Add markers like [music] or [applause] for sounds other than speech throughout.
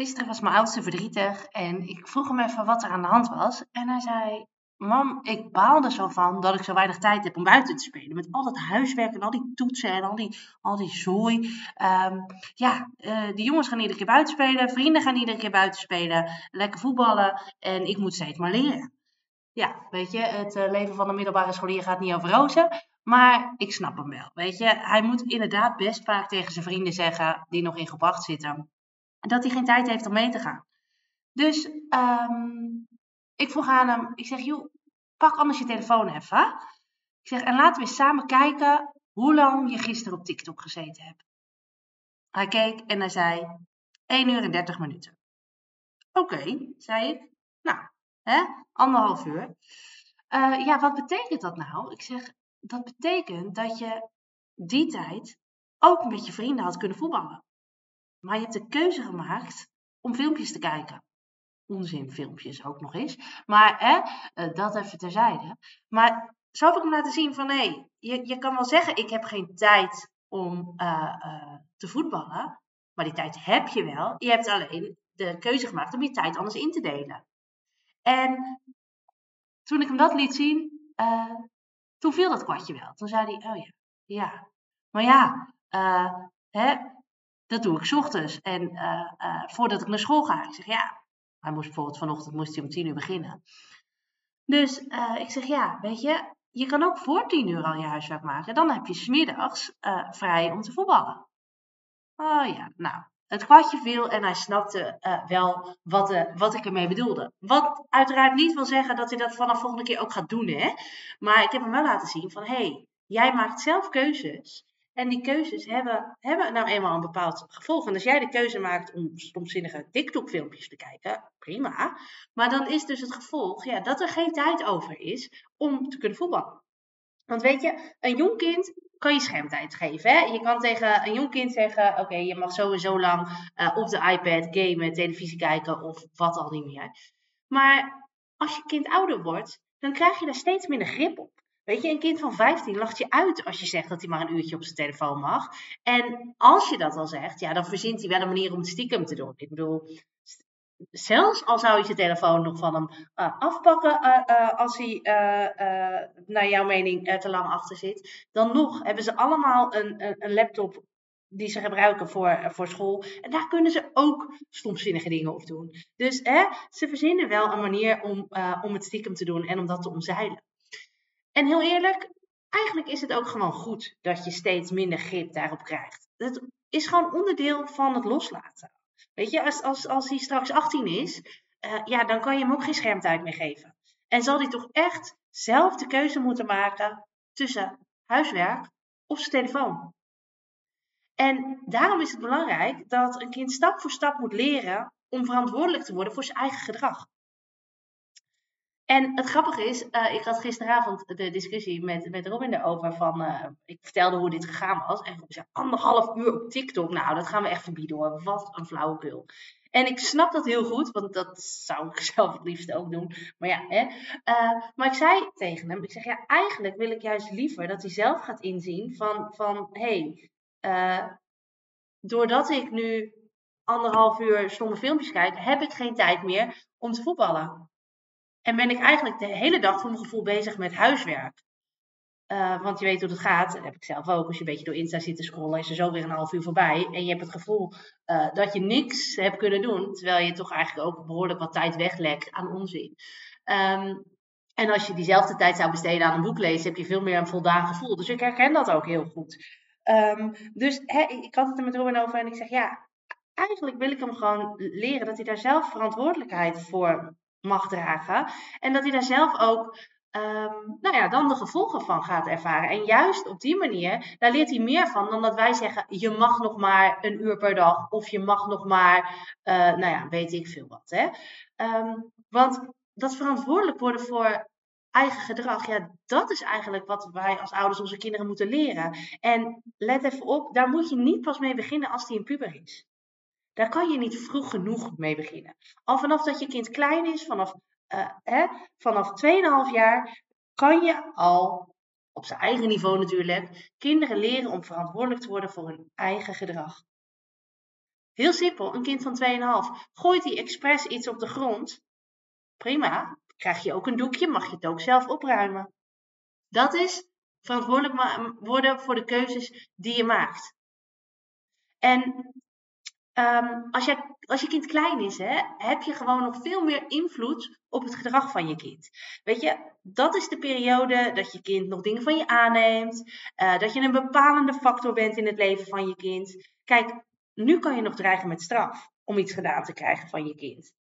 Gisteren was mijn oudste verdrietig en ik vroeg hem even wat er aan de hand was. En hij zei: Mam, ik baal er zo van dat ik zo weinig tijd heb om buiten te spelen. Met al dat huiswerk en al die toetsen en al die, al die zooi. Ehm, ja, uh, die jongens gaan iedere keer buiten spelen. Vrienden gaan iedere keer buiten spelen. Lekker voetballen. En ik moet steeds maar leren. Ja, weet je, het uh, leven van een middelbare scholier gaat niet over rozen. Maar ik snap hem wel. Weet je, hij moet inderdaad best vaak tegen zijn vrienden zeggen die nog in gebracht zitten dat hij geen tijd heeft om mee te gaan. Dus um, ik vroeg aan hem, ik zeg, joh, pak anders je telefoon even. Ik zeg, en laten we eens samen kijken hoe lang je gisteren op TikTok gezeten hebt. Hij keek en hij zei, 1 uur en 30 minuten. Oké, zei ik. Nou, hè, anderhalf uur. Uh, ja, wat betekent dat nou? Ik zeg, dat betekent dat je die tijd ook met je vrienden had kunnen voetballen. Maar je hebt de keuze gemaakt om filmpjes te kijken. Onzin filmpjes ook nog eens. Maar hè, eh, dat even terzijde. Maar zo heb ik hem laten zien van hé, je, je kan wel zeggen ik heb geen tijd om uh, uh, te voetballen. Maar die tijd heb je wel. Je hebt alleen de keuze gemaakt om je tijd anders in te delen. En toen ik hem dat liet zien, toen viel dat kwartje wel. Toen zei hij, oh ja, ja. Maar ja, hè, dat doe ik ochtends. En uh, uh, voordat ik naar school ga. Ik zeg ja. Hij moest bijvoorbeeld vanochtend moest hij om tien uur beginnen. Dus uh, ik zeg ja, weet je, je kan ook voor tien uur al je huiswerk maken. Dan heb je smiddags vrij om te voetballen. Oh ja, nou. Het kwartje viel en hij snapte wel wat, wat ik ermee bedoelde. Wat uiteraard niet wil zeggen dat hij dat vanaf volgende keer ook gaat doen, hè. Maar ik heb hem wel laten zien van, hé, hey, jij maakt zelf keuzes. En die keuzes hebben, hebben nou eenmaal een bepaald gevolg. En als jij de keuze maakt om stomzinnige TikTok-filmpjes te kijken, prima. Maar dan is dus het gevolg ja, dat er geen tijd over is om te kunnen voetballen. Want weet je, een jong kind kan je schermtijd geven. Hè? Je kan tegen een jong kind zeggen: Oké, je mag sowieso lang uh, op de iPad gamen, televisie kijken of wat al niet meer. Maar als je kind ouder wordt, dan krijg je daar steeds minder grip op. Weet je, een kind van 15 lacht je uit als je zegt dat hij maar een uurtje op zijn telefoon mag. En als je dat al zegt, ja, dan verzint hij wel een manier om het stiekem te doen. Ik bedoel, zelfs al zou je zijn telefoon nog van hem uh, afpakken uh, uh, als hij naar jouw mening te lang achter zit, dan nog hebben ze allemaal een, een, een laptop die ze gebruiken voor, voor school. En daar kunnen ze ook stomzinnige dingen op doen. Dus hè, ze verzinnen wel een manier om, om het stiekem te doen en om dat te omzeilen. En heel eerlijk, eigenlijk is het ook gewoon goed dat je steeds minder grip daarop krijgt. Het is gewoon onderdeel van het loslaten. Weet je, als, als, als hij straks 18 is, uh, ja, dan kan je hem ook geen schermtijd meer geven. En zal hij toch echt zelf de keuze moeten maken tussen huiswerk of zijn telefoon. En daarom is het belangrijk dat een kind stap voor stap moet leren om verantwoordelijk te worden voor zijn eigen gedrag. En het grappige is, uh, ik had gisteravond de discussie met, met Robin erover van, uh, ik vertelde hoe dit gegaan was. En Robin zei, anderhalf uur op TikTok, nou dat gaan we echt verbieden hoor, wat een flauwekul. En ik snap dat heel goed, want dat zou ik [laughs] zelf het liefst ook doen. Maar ja, hè. Uh, maar ik zei tegen hem, ik zeg ja, eigenlijk wil ik juist liever dat hij zelf gaat inzien van, van hé, hey, doordat ik nu anderhalf uur stomme filmpjes kijk, heb ik geen tijd meer om te voetballen. En ben ik eigenlijk de hele dag voor mijn gevoel bezig met huiswerk. Uh, want je weet hoe het gaat, dat heb ik zelf ook. Als je een beetje door Insta zit te scrollen, is er zo weer een half uur voorbij. En je hebt het gevoel uh, dat je niks hebt kunnen doen. Terwijl je toch eigenlijk ook behoorlijk wat tijd weglekt aan onzin. Um, en als je diezelfde tijd zou besteden aan een boek lezen, heb je veel meer een voldaan gevoel. Dus ik herken dat ook heel goed. Um, dus ik had het er met Robin over en ik zeg ja, eigenlijk wil ik hem gewoon leren dat hij daar zelf verantwoordelijkheid voor mag dragen. En dat hij daar zelf ook ehm, nou ja, dan de gevolgen van gaat ervaren. En juist op die manier, daar leert hij meer van dan dat wij zeggen, je mag nog maar een uur per dag of je mag nog maar, uh, nou ja, weet ik veel wat. Hè? Ehm, want dat verantwoordelijk worden voor eigen gedrag, ja, dat is eigenlijk wat wij als ouders onze kinderen moeten leren. En let even op, daar moet je niet pas mee beginnen als die een puber is. Daar kan je niet vroeg genoeg mee beginnen. Al vanaf dat je kind klein is, vanaf, uh, hè, vanaf 2,5 jaar, kan je al, op zijn eigen niveau natuurlijk, kinderen leren om verantwoordelijk te worden voor hun eigen gedrag. Heel simpel, een kind van 2,5. Gooit hij expres iets op de grond? Prima, krijg je ook een doekje, mag je het ook zelf opruimen. Dat is verantwoordelijk worden voor de keuzes die je maakt. En um, als, je, als je kind klein is, hè, heb je gewoon nog veel meer invloed op het gedrag van je kind. Weet je, dat is de periode dat je kind nog dingen van je aanneemt, uh, dat je een bepalende factor bent in het leven van je kind. Kijk, nu kan je nog dreigen met straf om iets gedaan te krijgen van je kind.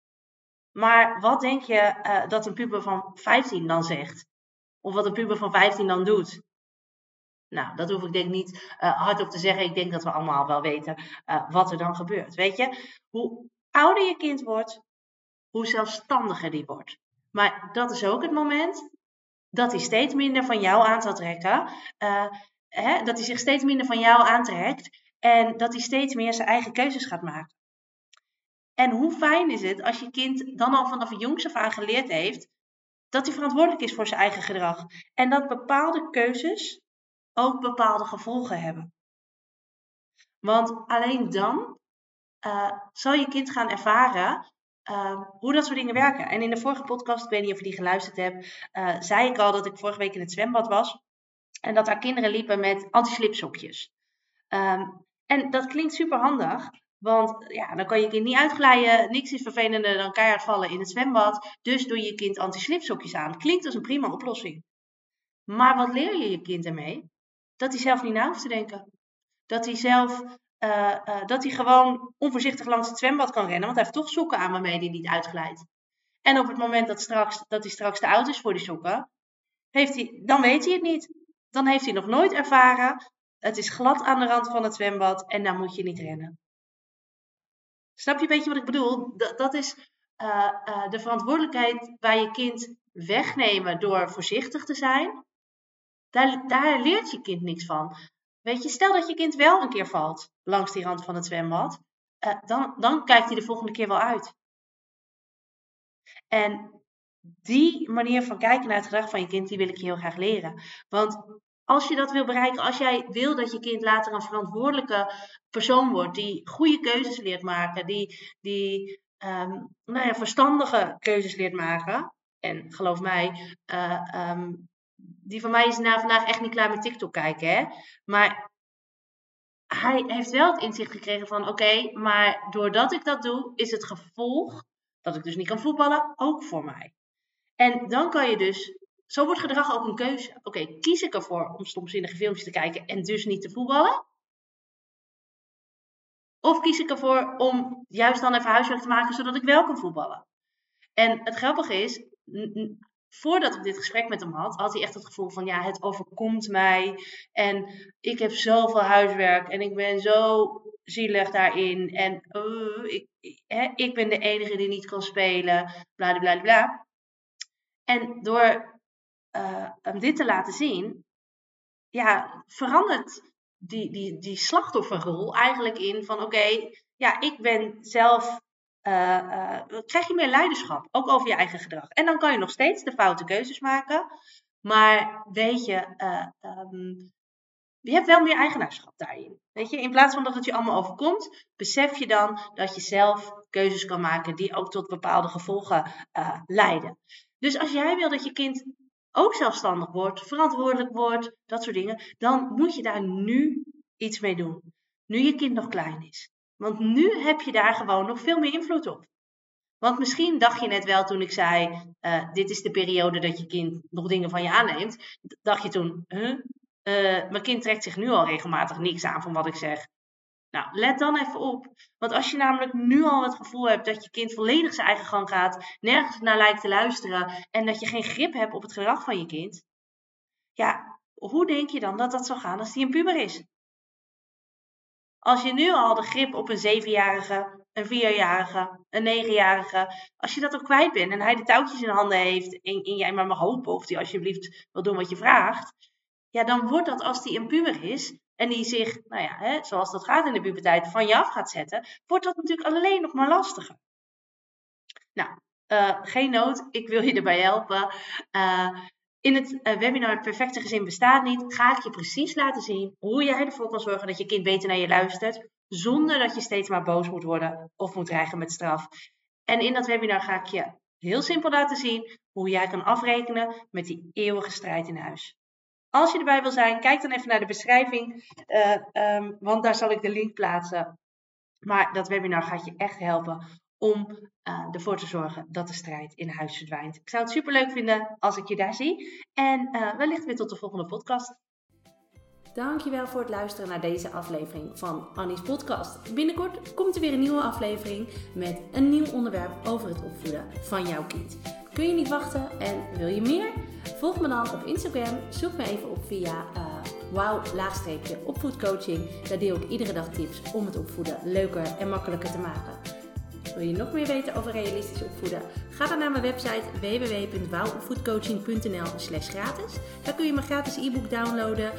Maar wat denk je uh, dat een puber van 15 dan zegt? Of wat een puber van 15 dan doet? Nou, dat hoef ik denk niet uh, hardop te zeggen. Ik denk dat we allemaal wel weten uh, wat er dan gebeurt. Weet je, hoe ouder je kind wordt, hoe zelfstandiger die wordt. Maar dat is ook het moment dat hij steeds minder van jou aan zal trekken. Uh, hè, dat hij zich steeds minder van jou aantrekt. En dat hij steeds meer zijn eigen keuzes gaat maken. En hoe fijn is het als je kind dan al vanaf jongs af aan geleerd heeft dat hij verantwoordelijk is voor zijn eigen gedrag. En dat bepaalde keuzes ook bepaalde gevolgen hebben. Want alleen dan uh, zal je kind gaan ervaren uh, hoe dat soort dingen werken. En in de vorige podcast, ik weet niet of je die geluisterd hebt, uh, zei ik al dat ik vorige week in het zwembad was. En dat daar kinderen liepen met anti-slipsokjes. Um, en dat klinkt super handig. Want ja, dan kan je kind niet uitglijden. Niks is vervelender dan keihard vallen in het zwembad. Dus doe je kind anti-slipsokjes aan. Klinkt als een prima oplossing. Maar wat leer je je kind ermee? Dat hij zelf niet na hoeft te denken. Dat hij zelf, uh, uh, dat hij gewoon onvoorzichtig langs het zwembad kan rennen. Want hij heeft toch sokken aan waarmee hij niet uitglijdt. En op het moment dat, straks, dat hij straks te oud is voor die sokken, heeft hij, dan weet hij het niet. Dan heeft hij nog nooit ervaren. Het is glad aan de rand van het zwembad en dan moet je niet rennen. Snap je een beetje wat ik bedoel? Dat, dat is uh, de verantwoordelijkheid bij je kind wegnemen door voorzichtig te zijn. Daar, daar leert je kind niks van. Weet je, stel dat je kind wel een keer valt langs die rand van het zwembad, uh, dan, dan kijkt hij de volgende keer wel uit. En die manier van kijken naar het gedrag van je kind, die wil ik je heel graag leren. Want als je dat wil bereiken, als jij wil dat je kind later een verantwoordelijke persoon wordt, die goede keuzes leert maken, die, die um, nou ja, verstandige keuzes leert maken. En geloof mij, uh, um, die van mij is na vandaag echt niet klaar met TikTok kijken. Hè? Maar hij heeft wel het inzicht gekregen van oké, maar doordat ik dat doe, is het gevolg dat ik dus niet kan voetballen ook voor mij. En dan kan je dus zo wordt gedrag ook een keuze. Oké, kies ik ervoor om stomzinnige filmpjes te kijken en dus niet te voetballen? Of kies ik ervoor om juist dan even huiswerk te maken zodat ik wel kan voetballen? En het grappige is, voordat ik dit gesprek met hem had, had hij echt het gevoel van ja, het overkomt mij. En ik heb zoveel huiswerk en ik ben zo zielig daarin. En uh, ik, ik ben de enige die niet kan spelen, bla bla bla. En door uh, om dit te laten zien, ja, verandert die, die, die slachtofferrol eigenlijk in van oké, ja, ik ben zelf, krijg je meer leiderschap, ook over je eigen gedrag. En dan kan je nog steeds de foute keuzes maken, maar weet je, um, je hebt wel meer eigenaarschap daarin. Weet je, in plaats van dat het je allemaal overkomt, besef je dan dat je zelf keuzes kan maken die ook tot bepaalde gevolgen leiden. Dus als jij wil dat je kind ook zelfstandig wordt, verantwoordelijk wordt, dat soort dingen, dan moet je daar nu iets mee doen. Nu je kind nog klein is. Want nu heb je daar gewoon nog veel meer invloed op. Want misschien dacht je net wel toen ik zei: uh, Dit is de periode dat je kind nog dingen van je aanneemt. Dacht je toen? Uh, mijn kind trekt zich nu al regelmatig niks aan van wat ik zeg. Nou, let dan even op. Want als je namelijk nu al het gevoel hebt dat je kind volledig zijn eigen gang gaat, nergens naar lijkt te luisteren en dat je geen grip hebt op het gedrag van je kind, ja, hoe denk je dan dat dat zal gaan als die een puber is? Als je nu al de grip op een zevenjarige, een vierjarige, een negenjarige, als je dat ook kwijt bent en hij de touwtjes in handen heeft en, en jij maar mag hopen of hij alsjeblieft wil doen wat je vraagt, ja, dan wordt dat als die een puber is en die zich, nou ja, hè, zoals dat gaat in de puberteit, van je af gaat zetten, wordt dat natuurlijk alleen nog maar lastiger. Nou, uh, geen nood, ik wil je erbij helpen. Uh, in het uh, webinar Perfecte Gezin Bestaat Niet ga ik je precies laten zien hoe jij ervoor kan zorgen dat je kind beter naar je luistert, zonder dat je steeds maar boos moet worden of moet dreigen met straf. En in dat webinar ga ik je heel simpel laten zien hoe jij kan afrekenen met die eeuwige strijd in huis. Als je erbij wil zijn, kijk dan even naar de beschrijving, uh, um, want daar zal ik de link plaatsen. Maar dat webinar gaat je echt helpen om uh, ervoor te zorgen dat de strijd in huis verdwijnt. Ik zou het super leuk vinden als ik je daar zie. En uh, wellicht weer tot de volgende podcast. Dankjewel voor het luisteren naar deze aflevering van Annie's podcast. Binnenkort komt er weer een nieuwe aflevering met een nieuw onderwerp over het opvoeden van jouw kind. Kun je niet wachten en wil je meer? Volg me dan op Instagram. Zoek me even op via uh, wow-opvoedcoaching. Daar deel ik iedere dag tips om het opvoeden leuker en makkelijker te maken. Wil je nog meer weten over realistisch opvoeden? Ga dan naar mijn website www.wowopvoedcoaching.nl slash gratis. Daar kun je mijn gratis e-book downloaden.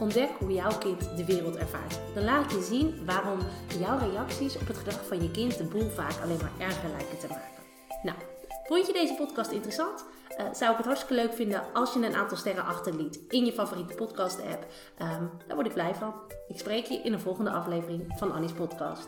Ontdek hoe jouw kind de wereld ervaart. Dan laat ik je zien waarom jouw reacties op het gedrag van je kind de boel vaak alleen maar erger lijken te maken. Nou, vond je deze podcast interessant? Uh, zou ik het hartstikke leuk vinden als je een aantal sterren achterliet in je favoriete podcast app. Um, daar word ik blij van. Ik spreek je in een volgende aflevering van Annie's podcast.